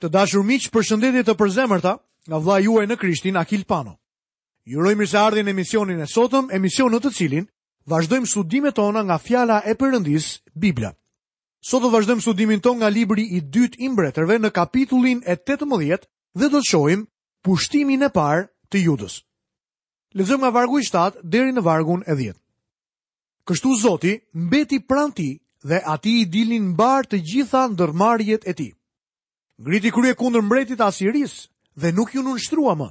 Të dashur miq, përshëndetje të përzemërta nga vëlla juaj në Krishtin Akil Pano. Ju uroj mirëseardhjen në emisionin e sotëm, emision në të cilin vazhdojmë studimet tona nga fjala e Perëndisë, Bibla. Sot do vazhdojmë studimin tonë nga libri i dytë i mbretërve në kapitullin e 18 dhe do të shohim pushtimin e parë të Judës. Lexojmë nga vargu i 7 deri në vargun e 10. Kështu Zoti mbeti pranë tij dhe atij i dilnin mbarë të gjitha ndërmarrjet e tij. Ngriti krye kundër mbretit të Asirisë dhe nuk iu nënshtrua më.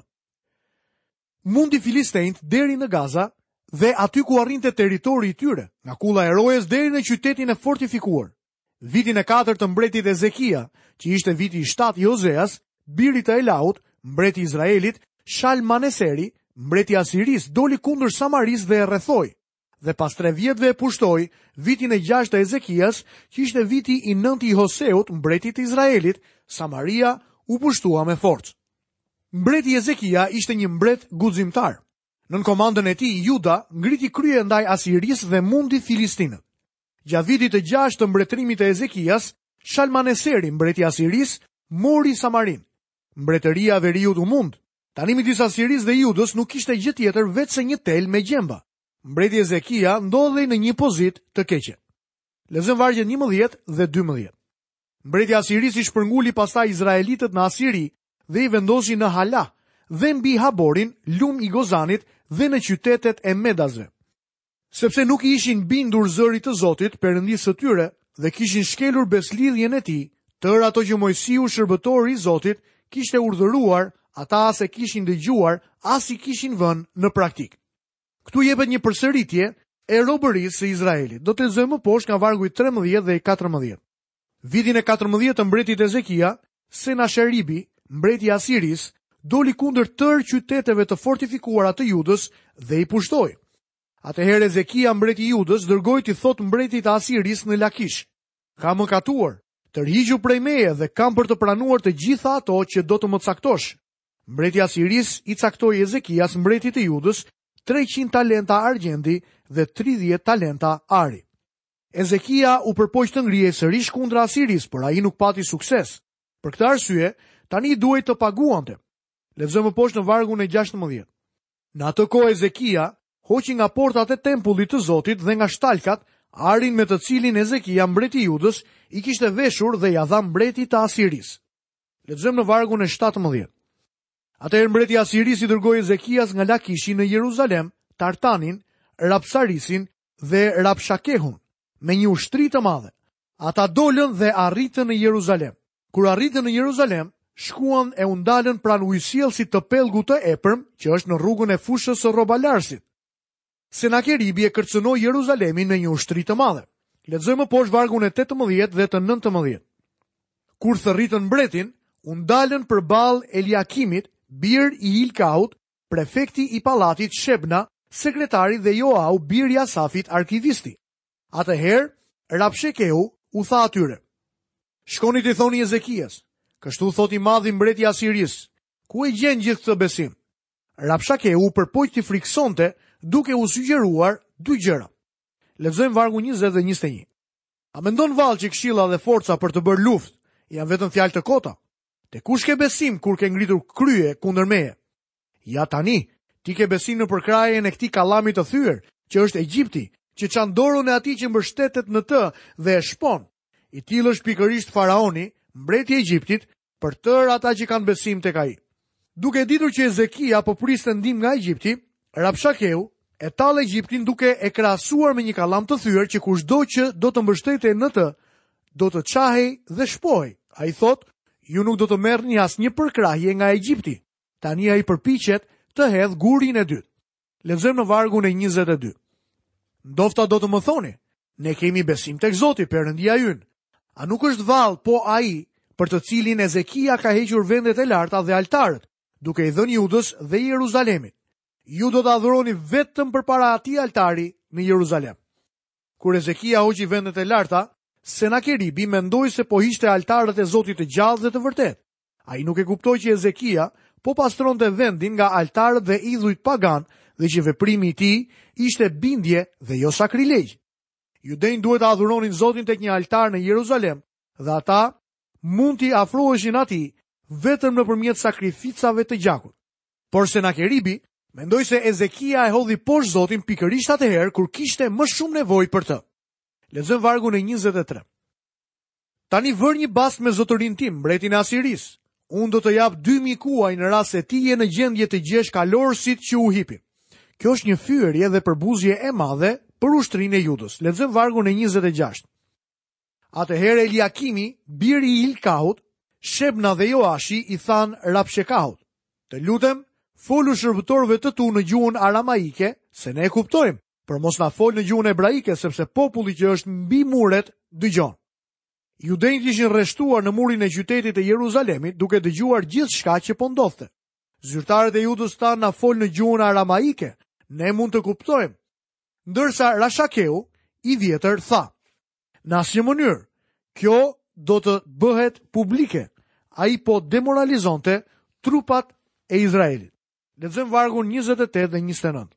Mundi Filistejtë deri në Gaza dhe aty ku arrinte territori i tyre, nga kulla e rojës deri në qytetin e fortifikuar, Vitin e katërt të mbretit Ezekia, që ishte viti i shtatë i Hozeas, birit të Elaut, mbret i Izraelit, Shalmaneseri, mbret i Asirisë, doli kundër Samarisë dhe e rrethoi. Dhe pas tre vjetëve e pushtoi, vitin e gjashtë të Ezekias, që ishte viti i nëntë i Hoseut, mbretit të Izraelit, Samaria u pushtua me forcë. Mbreti Ezekia ishte një mbret guximtar. Nën komandën e tij, Juda ngriti krye ndaj Asirisë dhe mundi Filistinët. Gjatë vitit të gjashtë të mbretërimit të Ezekias, Shalmaneseri, mbreti i Asirisë, mori Samarinë. Mbretëria e veriut u mund. Tani midis Asirisë dhe Judës nuk kishte gjë tjetër veçse një tel me gjemba. Mbreti Ezekia ndodhej në një pozitë të keqe. Lexojmë vargjet 11 dhe 12. Mbreti i Asirisë i shpërnguli pastaj izraelitët në Asiri dhe i vendosi në Hala dhe mbi Haborin, lum i Gozanit dhe në qytetet e Medasve. Sepse nuk i ishin bindur zërit të Zotit, Perëndisë së tyre, dhe kishin shkelur besëlidhjen e tij, tërë ato që Moisiu, shërbëtori i Zotit, kishte urdhëruar, ata as e kishin dëgjuar, as i kishin vënë në praktikë. Këtu jepet një përsëritje e robërisë së Izraelit. Do të lexojmë më poshtë nga vargu i trembëdhjetë dhe i katërmbëdhjetë. Vitin e katërmbëdhjetë të mbretit Ezekia, Senasheribi, mbreti i Asirisë, doli kundër tërë qyteteve të fortifikuara të Judës dhe i pushtoi. Atëherë Ezekia, mbreti i Judës, dërgoi t'i thotë mbretit të Asirisë në Lakish: Kam mëkatuar, tërhiqu prej meje dhe kam për të pranuar të gjitha ato që do të më caktosh. Mbreti i Asirisë i caktoi Ezekias, mbretit të Judës, treqind talenta argjendi dhe tridhjetë talenta ari. Ezekia u përpoq të ngrihej sërish kundra Asirisë, por ai nuk pati sukses. Për këtë arsye, tani duhej të paguante. Lexojmë më poshtë në vargun e 16. Në atë kohë Ezekia hoqi nga portat e tempullit të Zotit dhe nga shtalkat arin me të cilin Ezekia mbreti i Judës i kishte veshur dhe ia dha mbretit të Asirisë. Lexojmë në vargun e 17. Atëherë mbreti i Asirisë i dërgoi Ezekias nga Lakishi në Jeruzalem, Tartanin, Rabsarisin, dhe Rabshakehun me një ushtri të madhe. Ata dolën dhe arritën në Jeruzalem. Kur arritën në Jeruzalem, shkuan e u ndalën pranë ujësjellësit të pellgut të epërm, që është në rrugën e fushës së rrobalarësit. Senakeribi e kërcënoi Jeruzalemin me një ushtri të madhe. Lexojmë më poshtë vargun e 18 dhe të 19. Kur thërritën mbretin, u ndalën përballë Eliakimit, bir i Ilkahut, prefekti i pallatit, Shebna, sekretari dhe Joau, biri i Asafit, arkivisti. Atëherë, Rabshekeu u tha atyre, Shkoni t'i thoni Ezekias, kështu thotë i madhi mbreti i Asirisë, ku e gjen gjithë këtë besim? Rabshakeu u përpoq t'i frikësonte duke u sugjeruar dy gjëra. Lexojmë vargun 20 dhe 21. A mendon vallë që këshilla dhe forca për të bërë luftë janë vetëm fjalë të kota? Te kush ke besim kur ke ngritur krye kundër meje? Ja tani, ti ke besim në përkrahjen e këtij kallami të thyër, që është Egjipti, që çan dorën e atij që mbështetet në të dhe e shpon. I tillë është pikërisht faraoni, mbreti i Egjiptit, për tërë ata që kanë besim tek ai. Duke ditur që Ezekia po priste ndihmë nga Egjipti, Rabshakeu e tall Egjiptin duke e krahasuar me një kallam të thyer që kushdo që do të mbështetej në të, do të çahej dhe shpohej. Ai thotë, ju nuk do të merrni asnjë përkrahje nga Egjipti. Tani ai përpiqet të hedhë gurin e dytë. Lexojmë në vargun e 22. Ndofta do të më thoni, ne kemi besim tek Zoti Perëndia ynë. A nuk është vallë po ai për të cilin Ezekia ka hequr vendet e larta dhe altarët, duke i dhënë Judës dhe Jeruzalemit. Ju do të adhuroni vetëm përpara atij altari në Jeruzalem. Kur Ezekia hoqi vendet e larta, Senakeribi mendoi se po hiqte altarët e Zotit të gjallë dhe të vërtetë. Ai nuk e kuptoi që Ezekia po pastronte vendin nga altarët dhe idhujt paganë dhe që veprimi i tij ishte bindje dhe jo sakrilegj. Judenjtë duhet të adhuronin Zotin tek një altar në Jeruzalem, dhe ata mund t'i afroheshin atij vetëm nëpërmjet sakrificave të gjakut. Por Senakeribi mendoi se Ezekia e hodhi poshtë Zotin pikërisht atëherë kur kishte më shumë nevojë për të. Lexojmë vargun e 23. Tani vër një bast me zotërinë tim, mbretin e Asirisë. Unë do të jap 2000 kuaj në rast se ti je në gjendje të gjesh kalorësit që u hipin. Kjo është një fyerje dhe përbuzje e madhe për ushtrinë e Judës. Lexojmë vargun e 26. Atëherë Eliakimi, biri i Ilkahut, Shebna dhe Joashi i thanë Rabshekahut, të lutem, folu shërbëtorëve të tu në gjuhën aramaike, se ne e kuptojmë, por mos na fol në gjuhën ebraike, sepse populli që është mbi muret, dëgjon. Judenjtë ishin rreshtuar në murin e qytetit të Jeruzalemit duke dëgjuar gjithçka që po ndodhte. Zyrtarët e Judës thanë na fol në gjuhën aramaike, ne mund të kuptojmë, Ndërsa Rashakeu i vjetër tha, në asnjë mënyrë, kjo do të bëhet publike, ai po demoralizonte trupat e Izraelit. Lexojmë vargun 28 dhe 29.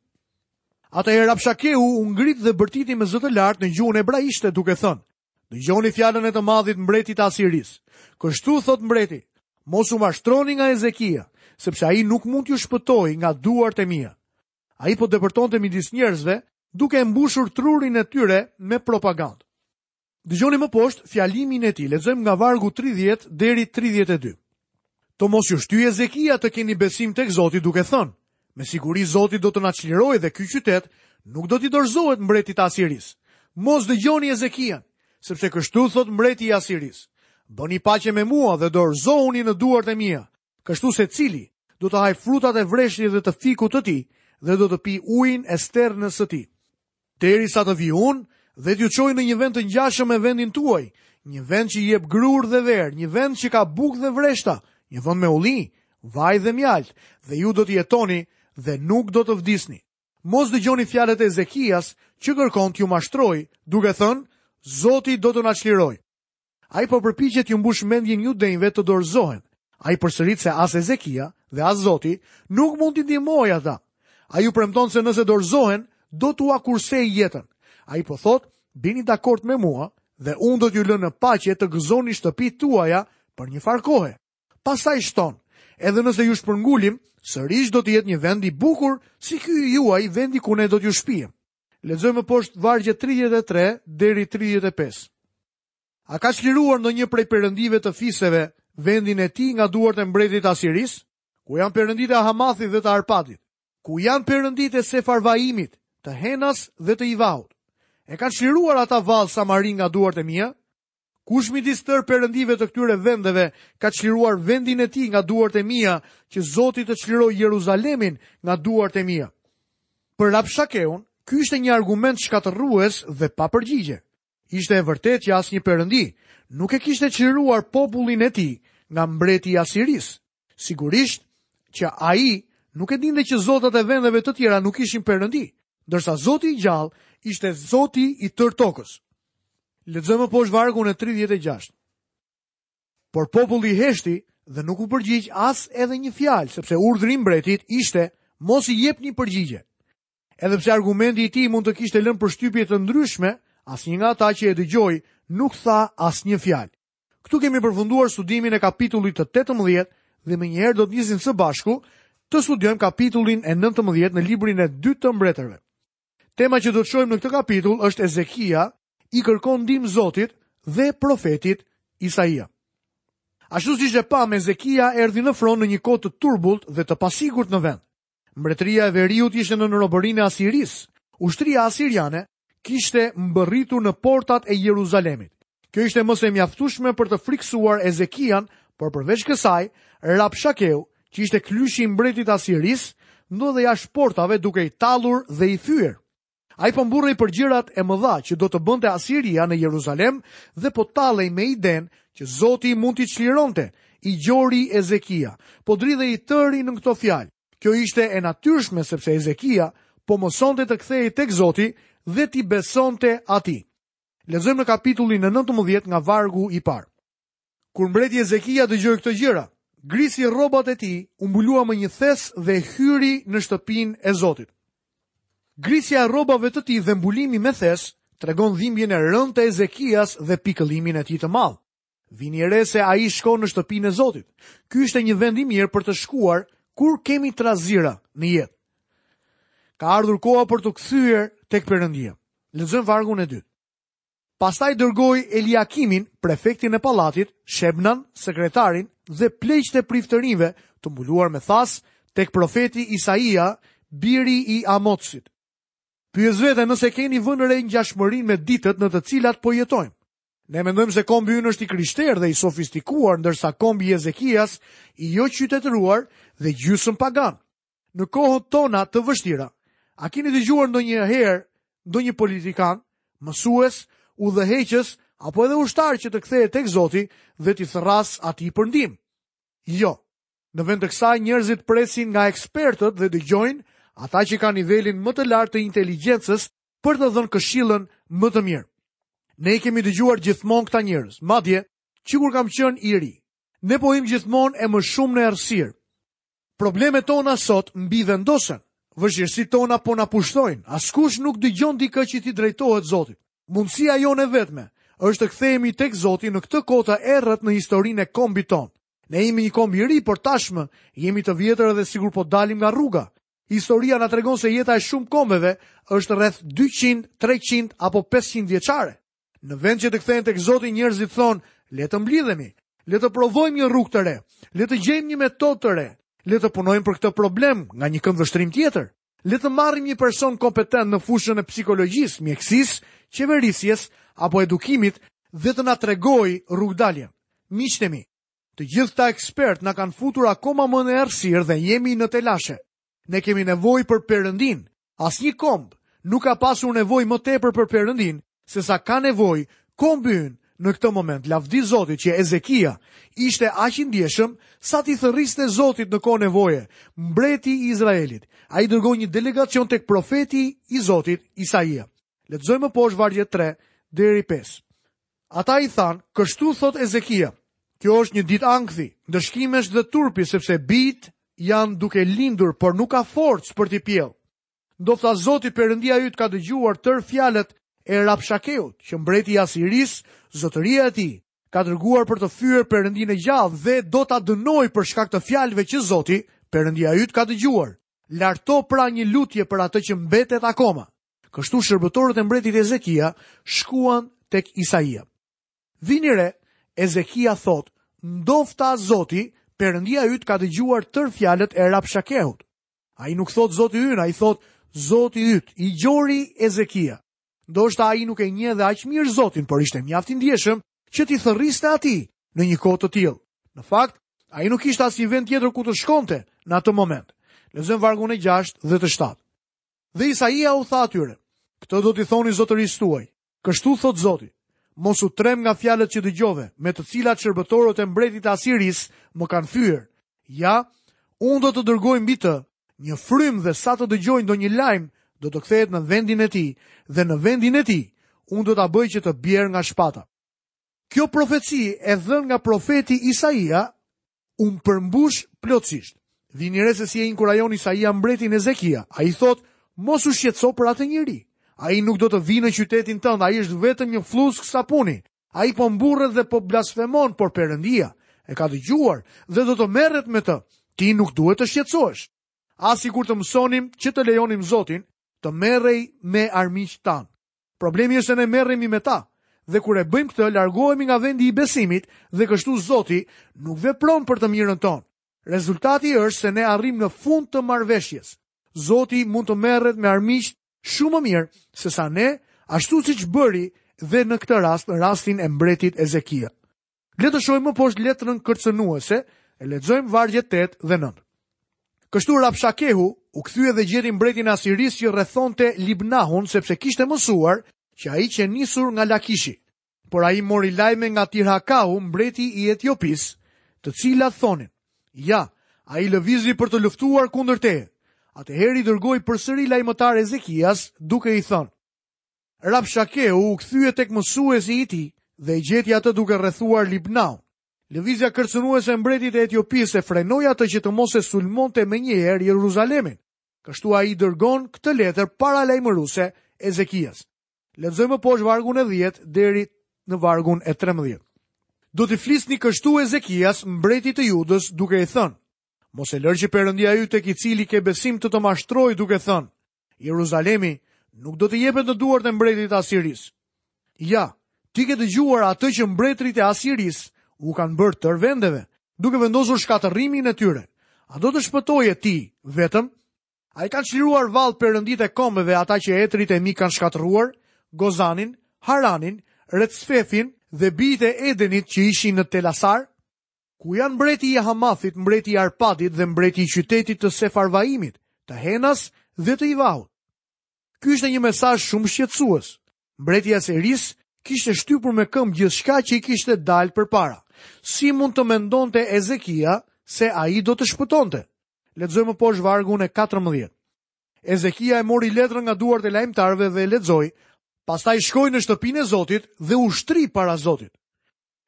Atëherë Rabshakeu u ngrit dhe bërtiti me zë të lartë në gjuhën hebraishte duke thënë: Dëgjoni fjalën e të madhit mbretit të Asirisë. Kështu thotë mbreti: Mos u mashtroni nga Ezekia, sepse ai nuk mund t'ju shpëtojë nga duart e mia. Ai po depërtonte midis njerëzve, duke e mbushur trurin e tyre me propagandë. Dëgjoni më poshtë fjalimin e tij. Lexojmë nga vargu 30 deri 32. Të mos ju shtyjë Ezekia të keni besim tek Zoti duke thënë: Me siguri Zoti do të na çlirojë dhe ky qytet nuk do t'i dorëzohet mbretit të Asirisë. Mos dëgjoni Ezekian, sepse kështu thotë mbreti i Asirisë: Bëni paqe me mua dhe dorëzohuni në duart e mia, Kështu secili do të hajë frutat e vreshtit dhe të fikut të tij, dhe do të pijë ujin e sternës së tij. Derisa të vij unë, dhe t'ju çoj në një vend të ngjashëm me vendin tuaj, një vend që jep grurë dhe verë, një vend që ka bukë dhe vreshta, një vend me ulli, vaj dhe mjaltë, dhe ju do të jetoni dhe nuk do të vdisni. Mos dëgjoni fjalët e Ezekias që kërkon t'ju mashtrojë, duke thënë, Zoti do të na çlirojë. Ai po përpiqet t'u mbushë mendjen judenjve të dorëzohen. Ai përsërit se as Ezekia dhe as Zoti nuk mund t'i ndihmojë ata. Ai u premton se nëse dorëzohen, do t'ua kursejë jetën. Ai po thotë, "Bini dakord me mua dhe unë do t'ju lë në paqe të gëzoni shtëpitë tuaja për një farë kohe." Pastaj shton, "Edhe nëse ju shpërngulim, sërish do të jetë një vend i bukur si ky juaji, vendi ku ne do t'ju shpiem." Lexojmë më poshtë vargjet 33 deri 35. A ka çliruar ndonjë prej perëndive të fiseve vendin e tij nga duart e mbretit të Asirisë? Ku janë perënditë e Hamathit dhe të Arpadit? Ku janë perënditë e Sefarvaimit, të Henas dhe të Ivahut? E kanë çliruar ata vallë Samarinë nga duart e mia? Kush midis tërë perëndive të këtyre vendeve ka çliruar vendin e tij nga duart e mia, që Zoti të çlirojë Jeruzalemin nga duart e mia? Për Rabshakeun, ky ishte një argument shkatërrues dhe pa përgjigje. Ishte e vërtetë që asnjë perëndi nuk e kishte çliruar popullin e tij nga mbreti i Asirisë. Sigurisht që ai nuk e dinte që zotat e vendeve të tjera nuk ishin perëndi, ndërsa Zoti i gjallë ishte Zoti i tërë tokës. Lexojmë më poshtë vargun e 36. Por populli heshti dhe nuk u përgjigj as edhe një fjalë, sepse urdhri i mbretit ishte mos i jepni përgjigje. Edhe pse argumenti i tij mund të kishte lënë përshtypje të ndryshme, asnjë nga ata që e dëgjoi nuk tha asnjë fjalë. Këtu kemi përfunduar studimin e kapitullit të 18 dhe me njëherë do të nisim së bashku të studiojmë kapitullin e 19 në librin e dytë të mbretërve. Tema që do të shohim në këtë kapitull është Ezekia i kërkon ndihmë Zotit dhe profetit Isaia. Ashtu siç e pamë Ezekia erdhi në fron në një kohë të turbullt dhe të pasigurt në vend. Mbretëria e veriut ishte nën robërinë e Asirisë. Ushtria asiriane kishte mbërritur në portat e Jeruzalemit. Kjo ishte më se e mjaftueshme për të frikësuar Ezekian, por përveç kësaj, Rabshakeu, që ishte klyshi i mbretit të Asirisë, ndodhej jashtë portave duke i tallur dhe i fyer. Ai po mburrej për gjërat e mëdha që do të bënte Asiria në Jeruzalem dhe po tallej me idenë që Zoti mund t'i çlironte, i gjori Ezekia, po dridhej i tëri në këto fjalë. Kjo ishte e natyrshme sepse Ezekia po mësonte të kthehej tek Zoti dhe t'i besonte atij. Lexojmë në kapitullin e 19 nga vargu i parë. Kur mbreti Ezekia dëgjoi këto gjëra, grisi rrobat e tij, u mbulua me një thes dhe hyri në shtëpinë e Zotit. Grisja e rrobave të tij dhe mbulimi me thes tregon dhimbjen e rëndë të Ezekias dhe pikëllimin e tij të madh. Vini re se ai shkon në shtëpinë e Zotit. Ky ishte një vend i mirë për të shkuar kur kemi trazira në jetë. Ka ardhur koha për t'u kthyer tek Perëndia. Lexojmë vargun e dytë. Pastaj dërgoi Eliakimin, prefektin e pallatit, Shebnan, sekretarin dhe pleqtë e priftërinjve të mbuluar me thasë tek profeti Isaia, biri i Amotsit. Pyes veten nëse keni vënë re ngjashmërinë me ditët në të cilat po jetojmë. Ne mendojmë se kombi ynë është i krishterë dhe i sofistikuar, ndërsa kombi i Ezekias i joqytetëruar dhe gjysmë pagan. Në kohët tona të vështira, a keni dëgjuar ndonjëherë ndonjë politikan, mësues, udhëheqës apo edhe ushtar që të kthehet tek Zoti dhe t'i thërrasë atij për ndihmë? Jo. Në vend të kësaj njerëzit presin nga ekspertët dhe dëgjojnë ata që kanë nivelin më të lartë të inteligjencës për të dhënë këshillën më të mirë. Ne i kemi dëgjuar gjithmonë këta njerëz, madje që kur kam qenë i ri. Ne po hyjmë gjithmonë e më shumë në errësirë. Problemet tona sot mbivendosen. Vështirësitë tona po na pushtojnë. Askush nuk dëgjon dikë që t'i drejtohet Zotit. Mundësia jonë e vetme është të kthehemi tek Zoti në këtë kohë të errët në historinë e kombit tonë. Ne jemi një komb i ri, por tashmë jemi të vjetër dhe sikur po dalim nga rruga. Historia na tregon se jeta e shumë kombeve është rreth 200, 300 apo 500 vjeçare. Në vend që të kthehen tek Zoti, njerëzit thonë, le të mblidhemi, le të provojmë një rrugë të re, le të gjejmë një metodë të re, le të punojmë për këtë problem nga një këndvështrim tjetër, le të marrim një person kompetent në fushën e psikologjisë, mjekësisë, qeverisjes apo edukimit dhe të na tregojë rrugëdaljen. Miqtë e mi, Të gjithë këta ekspertë na kanë futur akoma më në errësirë dhe jemi në telashe. Ne kemi nevojë për Perëndinë. Asnjë komb nuk ka pasur nevojë më tepër për Perëndinë se sa ka nevojë kombi ynë në këtë moment. Lavdi Zotit që Ezekia ishte aq i ndjeshëm sa t'i thërriste Zotit në kohë nevoje, mbreti i Izraelit. Ai dërgoi një delegacion tek profeti i Zotit Isaia. Lexojmë poshtë vargjet 3 deri 5. Ata i thanë, kështu thotë Ezekia, kjo është një ditë ankthi, ndëshkimesh dhe turpi, sepse bijtë janë duke lindur, por nuk ka forcë për t'i pjellë. Ndofta Zoti Perëndia yt ka dëgjuar tërë fjalët e Rabshakeut, që mbreti i Asirisë, zotëria e tij, ka dërguar për të fyer Perëndinë e gjallë dhe do ta dënojë për shkak të fjalëve që Zoti, Perëndia yt ka dëgjuar. Larto pra një lutje për atë që mbetet akoma. Kështu shërbëtorët e mbretit Ezekia shkuan tek Isaia. Vini re, Ezekia thotë, ndofta Zoti, Perëndia yt ka dëgjuar tërë fjalët e Rabshakehut. Ai nuk thotë Zoti ynë, ai thotë Zoti yt, i gjori Ezekia. Ndoshta ai nuk e njeh dhe aq mirë Zotin, por ishte mjaft i ndjeshëm që t'i thërriste atij në një kohë të tillë. Në fakt, ai nuk kishte asnjë vend tjetër ku të shkonte në atë moment. Lexojmë vargun e 6 dhe të 7. Dhe Isaia u tha atyre, Këtë do t'i thoni zotërisë tuaj. Kështu thotë Zoti, mos u tremb nga fjalët që dëgjove, me të cilat shërbëtorët e mbretit të Asirisë më kanë fyer. Ja, unë do të dërgoj mbi të një frymë dhe sa të dëgjojë ndonjë lajm, do të kthehet në vendin e tij dhe në vendin e tij unë do ta bëj që të bjerë nga shpata. Kjo profeci e dhënë nga profeti Isaia U përmbush plotësisht. Vini re se si e inkurajon Isaia mbretin Ezekia. Ai thotë, mos u shqetëso për atë njeri. Ai nuk do të vijë në qytetin tënd, ai është vetëm një flluskë sapuni. Ai po mburret dhe po blasfemon, por Perëndia e ka dëgjuar dhe do të merret me të. Ti nuk duhet të shqetësohesh. Ah sikur të mësonim që të lejonim Zotin të merrej me armiqtë tanë. Problemi është se ne merremi me ta dhe kur e bëjmë këtë largohemi nga vendi i besimit dhe kështu Zoti nuk vepron për të mirën tonë. Rezultati është se ne arrijmë në fund të marrëveshjes. Zoti mund të merret me armiqtë shumë më mirë se sa ne, ashtu siç bëri dhe në këtë rast, në rastin e mbretit Ezekia. Le të shohim më poshtë letrën kërcënuese, e lexojmë vargjet 8 dhe 9. Kështu Rabshakehu u kthye dhe gjeti mbretin e Asirisë që rrethonte Libnahun sepse kishte mësuar që ai qe nisur nga Lakishi. Por ai mori lajme nga Tirhakahu, mbreti i Etiopisë, të cilat thonin: "Ja, ai lëvizi për të luftuar kundër teje." Atëherë i dërgoi përsëri lajmëtarë Ezekias, duke i thënë: Rabshakeu u kthye tek mësuesi i tij dhe e gjeti atë duke rrethuar Libnaun. Lëvizja kërcënuese e mbretit të Etiopisë e frenoi atë që të mos e sulmonte menjëherë Jeruzalemin. Kështu ai i dërgon këtë letër paralajmëruese Ezekias. Lexojmë poshtë vargun e 10 deri në vargun e 13. Do t'i flisni kështu Ezekias, mbretit të Judës, duke i thënë: Mos e lër që Perëndia yt tek i cili ke besim të të mashtrojë duke thënë: Jeruzalemi nuk do të jepet në duart e mbretit të Asirisë. Ja, ti ke dëgjuar atë që mbretërit e Asirisë u kanë bërë tërë vendeve, duke vendosur shkatërrimin e tyre. A do të shpëtoje ti vetëm? A i kanë çliruar vallë perënditë e kombeve ata që etërit e mi kanë shkatërruar, Gozanin, Haranin, Retsefin dhe bijtë e Edenit që ishin në Telasar? Ku janë mbreti i Hamathit, mbreti i Arpadit dhe mbreti i qytetit të Sefarvaimit, të Henas dhe të Ivahut? Ky ishte një mesazh shumë shqetësues. Mbreti i Asirisë kishte shtypur me këmbë gjithçka që i kishte dalë përpara. Si mund të mendonte Ezekia se ai do të shpëtonte? Lexojmë poshtë vargun e 14. Ezekia e mori letrën nga duart e lajmëtarëve dhe e lexoi, pastaj shkoi në shtëpinë e Zotit dhe e shtriu para Zotit.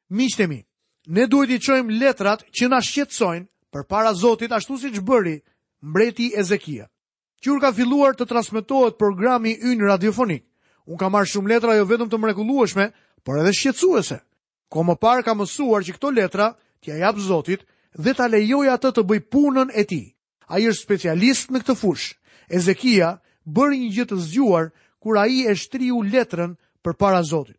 Miqtë e mi, ne duhet t'i çojmë letrat që na shqetësojnë përpara Zotit ashtu siç bëri mbreti Ezekia. Qëkur ka filluar të transmetohet programi ynë radiofonik, unë kam marrë shumë letra jo vetëm të mrekullueshme, por edhe shqetësuese. Kohë më parë kam mësuar që këto letra t'ia jap Zotit dhe ta lejoj atë të bëjë punën e tij. Ai është specialist në këtë fushë. Ezekia bëri një gjë të zgjuar kur ai e shtriu letrën përpara Zotit.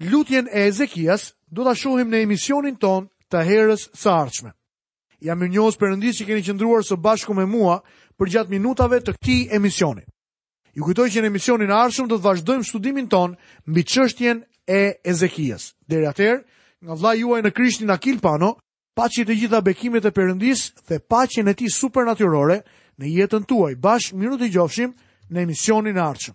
Lutjen e Ezekias do ta shohim në emisionin tonë të herës së ardhshme. I jam mirënjohës Perëndisë që keni qëndruar së bashku me mua përgjatë minutave të këtij emisioni. Ju kujtoj që në emisionin e ardhshëm do të vazhdojmë studimin tonë mbi çështjen e Ezekias. Deri atëherë, nga vëllai juaj në Krishtin Akil Pano, paçi të gjitha bekimet e Perëndisë dhe paqen e tij supernatyrore në jetën tuaj. Bashkë mirë u dëgjofshim në emisionin e ardhshëm.